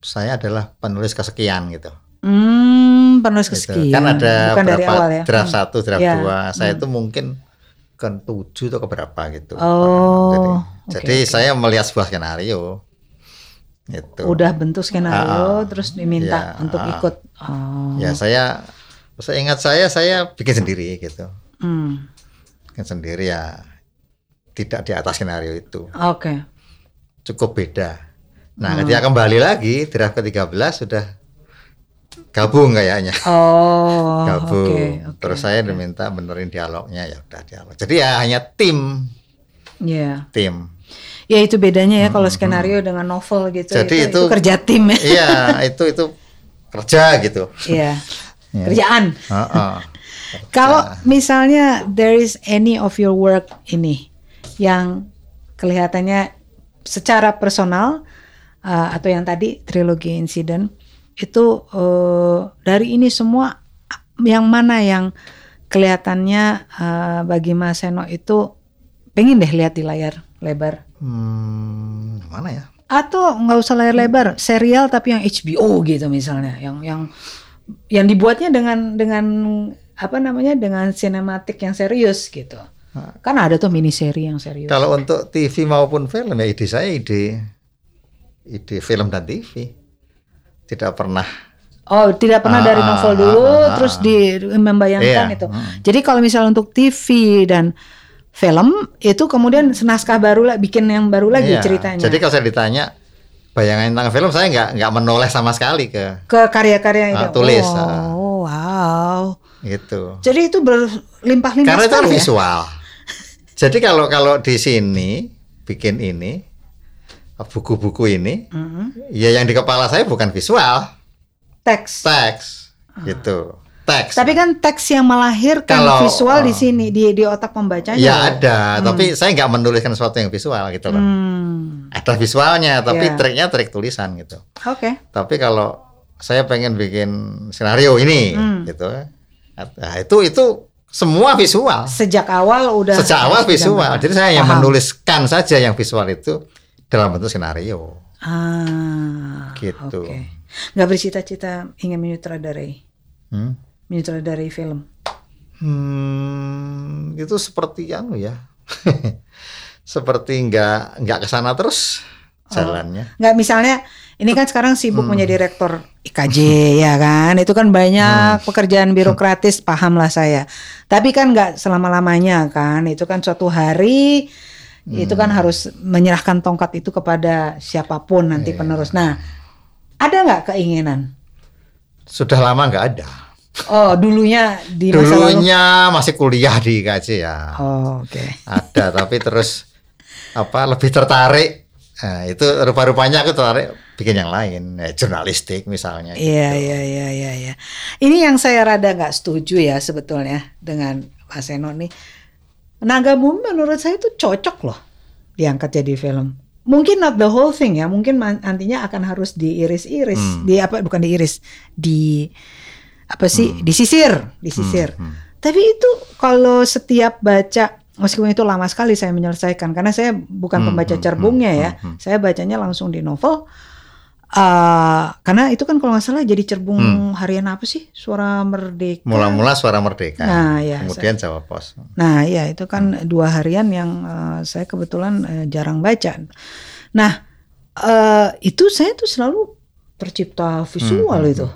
saya adalah penulis kesekian gitu. Hmm, penulis Gitu. kesekian. Kan ada bukan dari berapa awal ya. draft Hmm. satu, draft Ya, dua. Saya hmm. itu mungkin ke tujuh atau ke berapa gitu. Oh, Jadi, oke, jadi oke. saya melihat sebuah skenario. Gitu. Udah bentuk skenario Ah, terus diminta ya, untuk ah. ikut. Oh. Ya saya, saya ingat saya saya bikin sendiri gitu. Hmm. Bikin sendiri ya tidak di atas skenario itu. Oke. Cukup beda. Nah, Hmm. ketika kembali lagi draft ke-13 sudah gabung kayaknya. Oh. gabung. oke, oke, Terus saya diminta benerin dialognya ya udah dialog. Jadi ya hanya tim, Iya. tim. Ya itu bedanya ya kalau skenario dengan novel gitu. Hmm, Jadi itu, itu- kerja tim ya. iya, itu itu kerja gitu. Iya. Ya. Kerjaan. Heeh. Kalau misalnya there is any of your work ini yang kelihatannya secara personal uh, atau yang tadi trilogi insiden itu uh, dari ini semua yang mana yang kelihatannya uh, bagi Mas Seno itu pengen deh lihat di layar lebar Hmm, mana ya? atau nggak usah layar lebar serial tapi yang HBO gitu misalnya yang yang yang dibuatnya dengan dengan apa namanya dengan sinematik yang serius gitu kan ada tuh mini seri yang serius Kalau untuk TV maupun film ya ide saya ide ide film dan TV. Tidak pernah oh tidak pernah Ah, dari novel ah, dulu ah, ah, terus ah. di membayangkan Iya, itu hmm. jadi kalau misalnya untuk TV dan film itu kemudian naskah baru lah bikin yang baru lagi Iya. ceritanya Jadi kalau saya ditanya bayangan tentang film saya nggak nggak menoleh sama sekali ke ke karya-karya itu Ah, tulis, oh wow gitu. jadi itu berlimpah-limpah Karena itu kan ya? visual. Jadi kalau kalau di sini bikin ini buku-buku ini, Mhm. ya yang di kepala saya bukan visual, teks teks gitu, teks. Tapi kan teks yang melahirkan Kalau, visual di uh, sini di di otak pembacanya. ya ada, tapi saya nggak menuliskan sesuatu yang visual gitu loh. Hmm. Ada visualnya, tapi Ya. triknya trik tulisan gitu. Oke. Tapi kalau saya pengen bikin skenario ini, Hmm. gitu, nah, itu itu semua visual. Sejak awal udah Sejak awal visual. Jadi saya Paham. menuliskan saja yang visual itu dalam bentuk skenario. Ah. Gitu. Oke. Nggak bercita-cita ingin menyutradarai, Hmm. Menyutradarai film. Hmm, itu seperti anu ya. seperti nggak nggak ke sana terus jalannya. Nggak misalnya ini kan sekarang sibuk Hmm. menjadi rektor IKJ ya kan. Itu kan banyak pekerjaan birokratis paham lah saya. Tapi kan nggak selama-lamanya kan. Itu kan suatu hari itu kan Hmm. harus menyerahkan tongkat itu kepada siapa pun nanti Iya. penerus. Nah, ada nggak keinginan? Sudah lama nggak ada. Oh, dulunya di masa lalu. Dulunya masih kuliah di IKJ ya. Oh, oke. Ada tapi terus apa lebih tertarik. Nah, itu rupa-rupanya aku tertarik bikin yang lain, eh, jurnalistik misalnya. Iya, gitu. iya, iya, iya, iya. Ini yang saya rada nggak setuju ya sebetulnya dengan Pak Seno nih. Naga Bumi menurut saya itu cocok loh diangkat jadi film. Mungkin not the whole thing ya, mungkin nantinya akan harus diiris-iris, Hmm. di apa bukan diiris, di apa sih, disisir, disisir. Hmm, hmm. Tapi itu kalau setiap baca meskipun itu lama sekali saya menyelesaikan karena saya bukan Hmm, pembaca hmm, cerbungnya hmm, ya. hmm, hmm. Saya bacanya langsung di novel. Eh, karena itu kan kalau nggak salah jadi cerbung Hmm. harian apa sih? Suara Merdeka. Mula-mula suara merdeka, Nah, ya, kemudian Jawa Pos. Nah, ya itu kan dua harian yang eh, saya kebetulan eh, jarang baca. Nah, eh, itu saya tuh selalu tercipta visual Hmm, itu.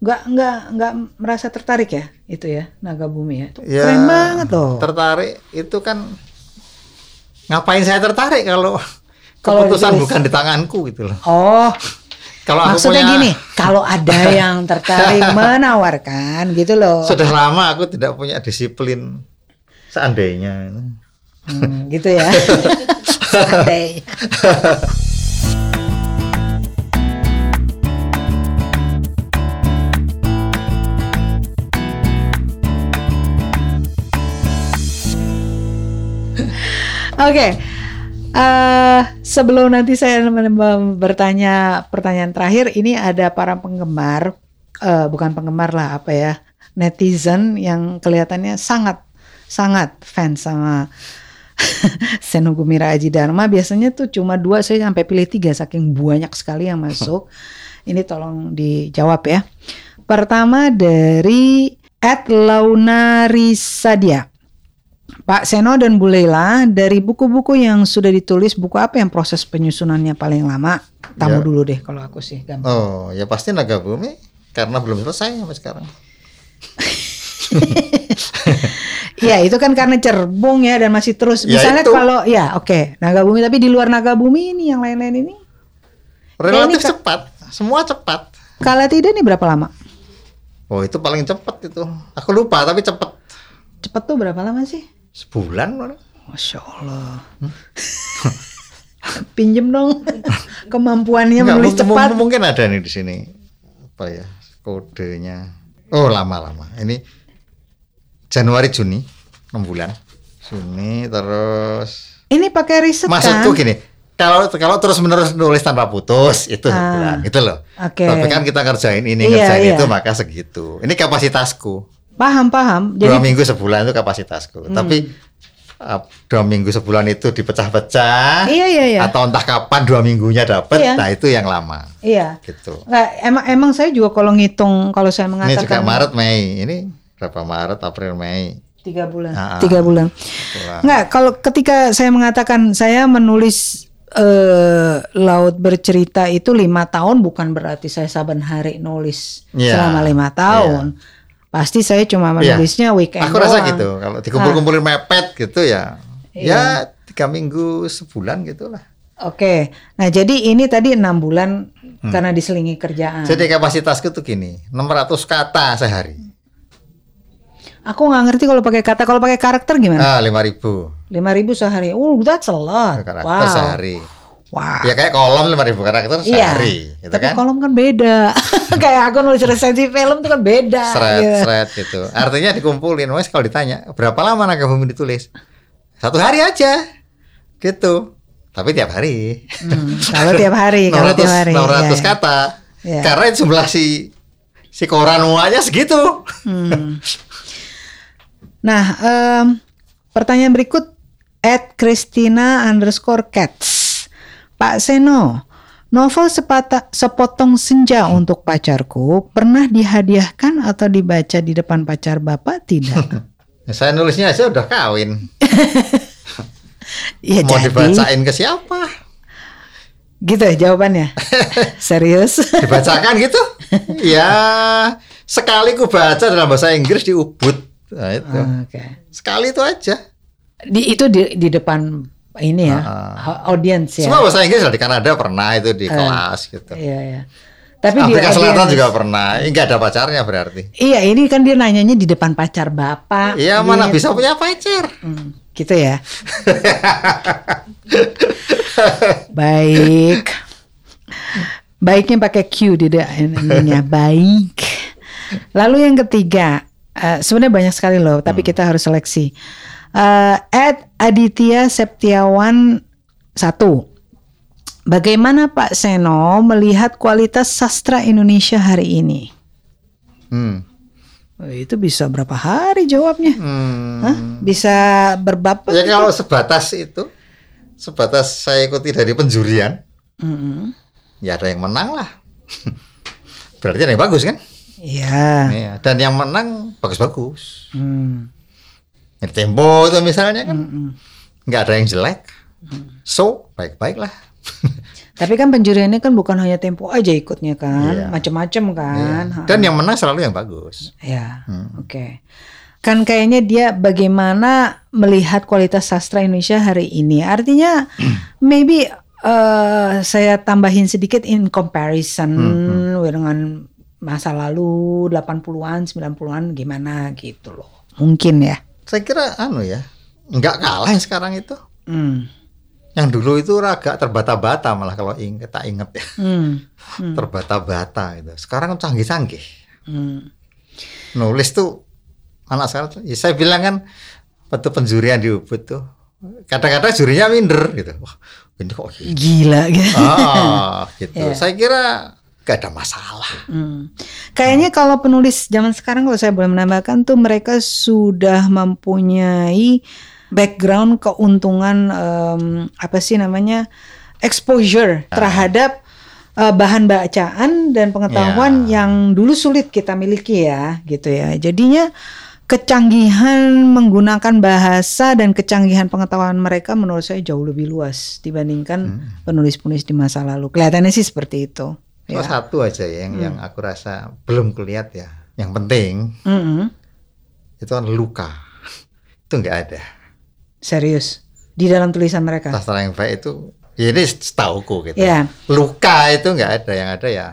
Nggak nggak nggak merasa tertarik ya itu ya Naga Bumi ya. Itu Ya, keren banget loh. Tertarik itu kan ngapain saya tertarik kalau keputusan ditulis. bukan di tanganku gitu loh. Oh, Kalau aku maksudnya punya- gini, kalau ada yang tertarik menawarkan gitu loh. Sudah lama aku tidak punya disiplin seandainya. Hmm, gitu ya. Santai. Oke. eh, sebelum nanti saya bertanya pertanyaan terakhir, ini ada para penggemar, eh, bukan penggemar lah apa ya, netizen yang kelihatannya sangat sangat fans sama Seno Gumira Aji Dharma. Biasanya tuh cuma dua, saya sampai pilih tiga saking banyak sekali yang masuk. Ini tolong dijawab ya. Pertama dari Ed Launarisadia. Pak Seno dan Bu Leila, dari buku-buku yang sudah ditulis, buku apa yang proses penyusunannya paling lama? Tamu Ya. dulu deh kalau aku sih. gampang. Oh, ya pasti naga bumi karena belum selesai sampai sekarang. Iya itu kan karena cerbung ya dan masih terus. Ya, Misalnya itu. kalau ya oke Naga Bumi tapi di luar Naga Bumi ini yang lain-lain ini. Relatif ini ka- cepat, semua cepat. Kala tidak nih berapa lama? Oh, itu paling cepat itu. Aku lupa tapi cepat. Cepat tuh berapa lama sih? Sebulan paling. Masya Allah. Pinjem dong kemampuannya Enggak, menulis cepat. mung- mungkin ada nih di sini. Apa ya? Kodenya. Oh, lama-lama. Ini Januari Juni 6 bulan. Juni terus Ini pakai riset Maksudku kan? gini, kalau kalau terus menerus nulis tanpa putus itu Ah, sebulan, gitu loh. oke. Tapi kan kita ngerjain ini, Iya, ngerjain iya. itu maka segitu. Ini kapasitasku. Paham paham. dua Jadi minggu sebulan itu kapasitasku. Hmm. Tapi uh, dua minggu sebulan itu dipecah-pecah. Iya, iya, iya. Atau entah kapan dua minggunya dapat, Iya. nah itu yang lama. iya. Gitu. Nggak, emang emang saya juga kalau ngitung kalau saya Ini mengatakan juga Maret, Mei. Ini berapa Maret, April, Mei. tiga bulan. Ah, Tiga bulan. Itulah. Nggak, kalau ketika saya mengatakan saya menulis eh, laut bercerita itu lima tahun bukan berarti saya saban hari nulis Iya, selama lima tahun. Pasti saya cuma Iya. menulisnya weekend Aku rasa doang. gitu. Kalau dikumpul-kumpulin mepet gitu ya, Iya. ya tiga minggu sebulan gitulah. Oke, nah jadi ini tadi enam bulan karena diselingi kerjaan. Hmm. Jadi kapasitasku tuh gini, 600 kata sehari. Aku nggak ngerti kalau pakai kata, kalau pakai karakter gimana? Ah, 5000 Lima ribu sehari. Oh, that's a lot. karakter Wow. sehari. Wow. Ya kayak kolom 5000 karakter Iya. sehari, gitu Tapi kan? kolom kan beda. Kayak aku nulis resensi film itu kan beda. Seret, gitu. seret gitu. Artinya dikumpulin, wes kalau ditanya, berapa lama naga bumi ditulis? Satu hari aja. Gitu. Tapi tiap hari. Hmm, kalau tiap hari, kalau 600, tiap hari. 600 Iya, iya. kata. Iya. Karena jumlah si si koran muanya segitu. Hmm. Nah, em, pertanyaan berikut at Christina underscore cats. Pak Seno, novel sepata, sepotong senja untuk pacarku pernah dihadiahkan atau dibaca di depan pacar bapak tidak? Saya nulisnya aja udah kawin. ya Mau jadi, dibacain ke siapa? gitu ya jawabannya. Serius? Dibacakan gitu? ya sekali ku baca dalam bahasa Inggris di Ubud. Nah, itu. Oke. Sekali itu aja. Di itu di, di depan ini ya, Ah. audiens ya. Semua bahasa Inggris lah di Kanada pernah itu di kelas gitu. Iya, iya. Tapi di Afrika Selatan audiens- juga pernah. Ini nggak ada pacarnya berarti. Iya, ini kan dia nanyanya di depan pacar bapak. Iya mana gitu. bisa punya pacar. Hmm, gitu ya. Baik. Baiknya pakai Q di da- ininya. Baik. Lalu yang ketiga, eh, sebenarnya banyak sekali loh, tapi kita harus seleksi. Eh, Ed Aditya Septiawan satu. Bagaimana Pak Seno melihat kualitas sastra Indonesia hari ini? Hmm. Oh, itu bisa berapa hari jawabnya? Hmm. Hah? Bisa berbab? Ya kalau sebatas itu, sebatas saya ikuti dari penjurian, Mm-mm. ya ada yang menang lah. Berarti ada yang bagus kan? Iya. Iya. Dan yang menang bagus-bagus. Hmm. Ini Tempo itu misalnya kan, nggak ada yang jelek. So baik-baik lah. Tapi kan penjuriannya kan bukan hanya tempo aja ikutnya kan, Iya. macam-macam kan. Iya. Ha. Dan yang menang selalu yang bagus. Ya, Hmm. oke. Kan kayaknya dia bagaimana melihat kualitas sastra Indonesia hari ini. Artinya maybe eh, saya tambahin sedikit in comparison Hmm, dengan masa lalu 80-an, 90-an gimana gitu loh. Mungkin ya. Saya kira anu ya, nggak kalah yang sekarang itu. Hmm. Yang dulu itu agak terbata-bata malah kalau ing kita inget ya. Hmm. Terbata-bata itu. Sekarang canggih-canggih. Hmm. Nulis tuh anak sekarang ya saya bilang kan waktu penjurian di Ubud tuh kadang-kadang jurinya minder gitu. Wah, ini kok gitu. Gila gitu. Ah, gitu. Iya. Saya kira gak ada masalah. Hmm. Kayaknya kalau penulis zaman sekarang kalau saya boleh menambahkan tuh mereka sudah mempunyai background keuntungan em, apa sih namanya exposure terhadap uh, bahan bacaan dan pengetahuan Ya. yang dulu sulit kita miliki ya, gitu ya. Jadinya kecanggihan menggunakan bahasa dan kecanggihan pengetahuan mereka menurut saya jauh lebih luas dibandingkan Hmm. penulis-penulis di masa lalu. Kelihatannya sih seperti itu. Cuma Ya. satu aja ya yang yang aku rasa belum kelihat ya. Yang penting Mm-mm. itu kan luka. itu nggak ada. Serius di dalam tulisan mereka. Sastra yang baik itu ya ini setauku gitu. Ya, Luka itu nggak ada. Yang ada ya,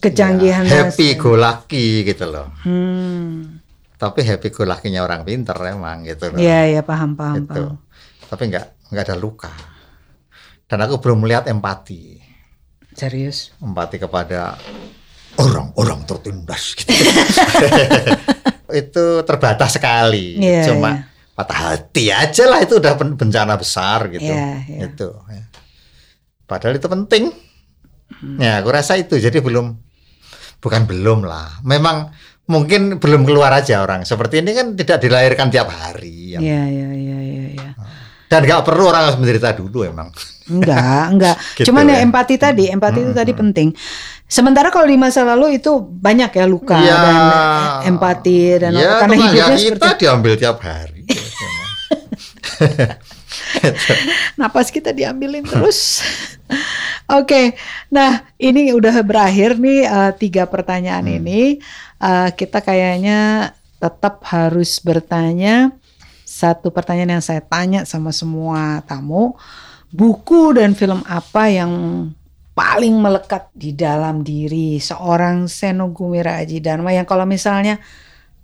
kecanggihan ya happy go lucky gitu loh. Hmm. Tapi happy go lucky-nya orang pinter emang gitu loh. Iya, ya paham, paham, gitu. paham. Tapi nggak nggak ada luka. Dan aku belum melihat empati. Serius. empati kepada orang-orang tertindas gitu. itu terbatas sekali. Iya, Cuma iya. patah hati aja lah itu udah ben- bencana besar gitu. Iya, iya. Itu. ya. Padahal itu penting. Hmm. Ya, aku rasa itu. Jadi belum bukan belum lah. Memang mungkin belum keluar aja orang. Seperti ini kan tidak dilahirkan tiap hari. ya. Iya, iya, iya, iya, iya. Dan nggak perlu orang harus menderita dulu emang. Enggak, enggak. Gitu Cuman ya ya. empati tadi, empati itu tadi penting. Sementara kalau di masa lalu itu banyak ya luka Ya. dan empati dan ya, karena tetangga hidupnya kita seperti diambil tiap hari. napas kita diambilin terus. Oke, nah ini udah berakhir nih eh, tiga pertanyaan Hmm. ini. Eh, kita kayaknya tetap harus bertanya satu pertanyaan yang saya tanya sama semua tamu, buku dan film apa yang paling melekat di dalam diri seorang Seno Gumira Aji Dharma yang kalau misalnya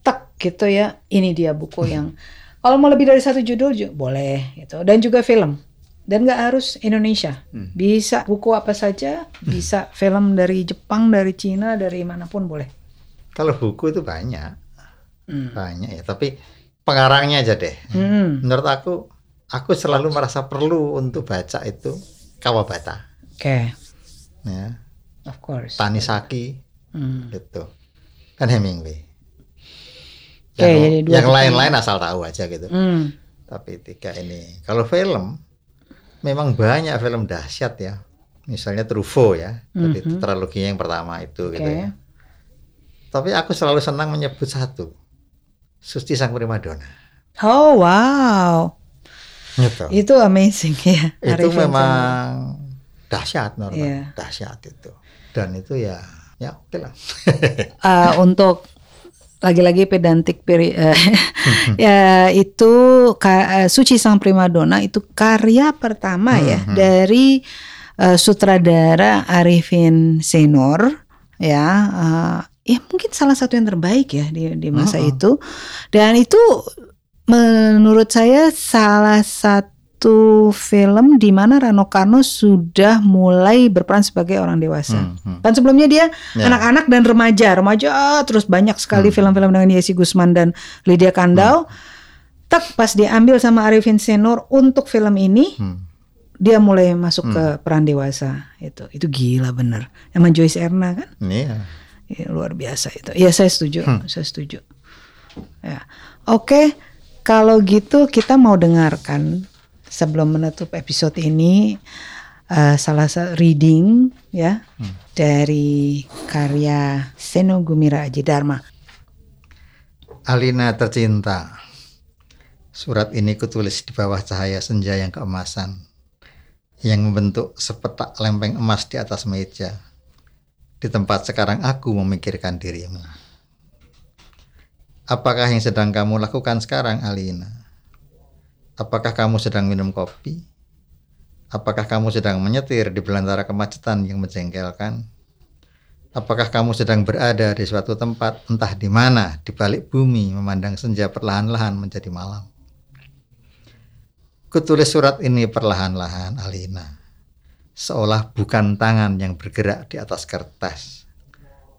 tek gitu ya, ini dia buku yang kalau mau lebih dari satu judul ju- boleh gitu. Dan juga film. Dan nggak harus Indonesia. Bisa buku apa saja bisa film dari Jepang dari Cina dari mana pun boleh. Kalau buku itu banyak, Hmm. banyak ya. Tapi pengarangnya aja deh. Hmm, Menurut aku, aku selalu merasa perlu untuk baca itu Kawabata, oke ya, of course Tanisaki, Hmm. gitu. Kan Hemingway. Oke, Yang, jadi dua yang lain-lain asal tahu aja gitu. Hmm, Tapi tiga ini, kalau film, memang banyak film dahsyat ya. Misalnya Truffaut ya, jadi Mhm. triloginya yang pertama itu oke gitu ya. Tapi aku selalu senang menyebut satu, Suci Sang Primadona. oh wow Gitu. itu amazing ya itu Arifin memang dahsyat normal, Iya. dahsyat itu. Dan itu ya, ya oke lah. uh, untuk lagi-lagi pedantik peri, eh, ya itu ka- eh, Suci Sang Primadona itu karya pertama ya Mhm. dari eh, sutradara Arifin Senor ya eh, ya mungkin salah satu yang terbaik ya di di masa Mhm. itu dan itu menurut saya salah satu film di mana Rano Karno sudah mulai berperan sebagai orang dewasa. Hmm, hmm. Kan sebelumnya dia Ya. anak-anak dan remaja, remaja ah, terus banyak sekali Hmm. film-film dengan Yesi Gusman dan Lydia Kandau. Tak pas diambil sama Arifin Senor untuk film ini, Hmm. dia mulai masuk ke peran dewasa. Itu itu gila bener. Emang Joyce Erna kan? Ini ya. Ya, luar biasa itu. Ya saya setuju, Hmm. saya setuju. Ya, oke. Kalau gitu kita mau dengarkan sebelum menutup episode ini eh, salah satu reading ya Hmm. dari karya Seno Gumira Aji Dharma. Alina tercinta. Surat ini kutulis di bawah cahaya senja yang keemasan yang membentuk sepetak lempeng emas di atas meja. Di tempat sekarang aku memikirkan dirimu. Apakah yang sedang kamu lakukan sekarang, Alina? Apakah kamu sedang minum kopi? Apakah kamu sedang menyetir di belantara kemacetan yang menjengkelkan? Apakah kamu sedang berada di suatu tempat entah di mana di balik bumi memandang senja perlahan-lahan menjadi malam? Kutulis surat ini perlahan-lahan, Alina. Seolah bukan tangan yang bergerak di atas kertas,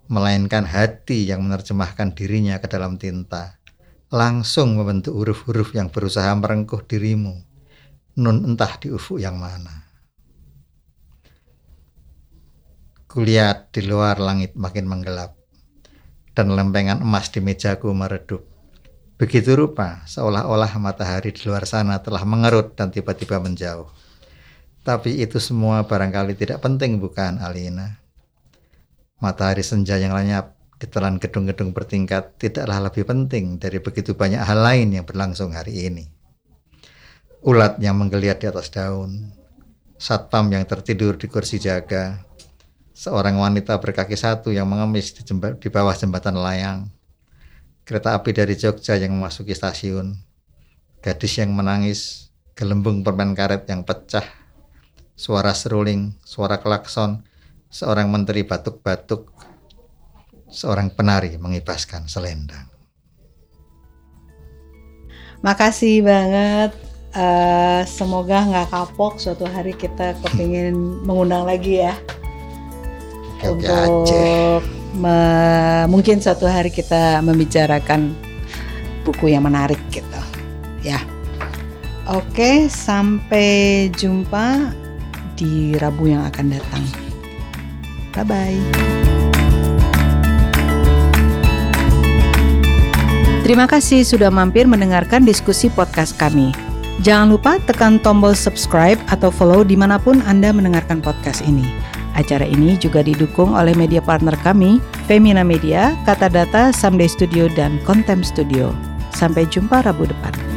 melainkan hati yang menerjemahkan dirinya ke dalam tinta, langsung membentuk huruf-huruf yang berusaha merengkuh dirimu, nun entah di ufuk yang mana. Kulihat di luar langit makin menggelap, dan lempengan emas di mejaku meredup. Begitu rupa, seolah-olah matahari di luar sana telah mengerut dan tiba-tiba menjauh. Tapi itu semua barangkali tidak penting bukan Alina? Matahari senja yang lenyap ditelan gedung-gedung bertingkat tidaklah lebih penting dari begitu banyak hal lain yang berlangsung hari ini. Ulat yang menggeliat di atas daun, satpam yang tertidur di kursi jaga, seorang wanita berkaki satu yang mengemis di, di bawah jembatan layang, kereta api dari Jogja yang memasuki stasiun, gadis yang menangis, gelembung permen karet yang pecah, suara seruling, suara klakson, seorang menteri batuk-batuk, seorang penari mengibaskan selendang. Makasih banget. Uh, semoga nggak kapok suatu hari kita kepingin mengundang lagi ya. Oke, untuk me, mungkin suatu hari kita membicarakan buku yang menarik gitu. Ya. Oke sampai jumpa di Rabu yang akan datang bye bye Terima kasih sudah mampir mendengarkan diskusi podcast kami. Jangan lupa tekan tombol subscribe atau follow di mana pun Anda mendengarkan podcast ini. Acara ini juga didukung oleh media partner kami, Femina Media, Kata Data, Someday Studio, dan Contem Studio. Sampai jumpa Rabu depan.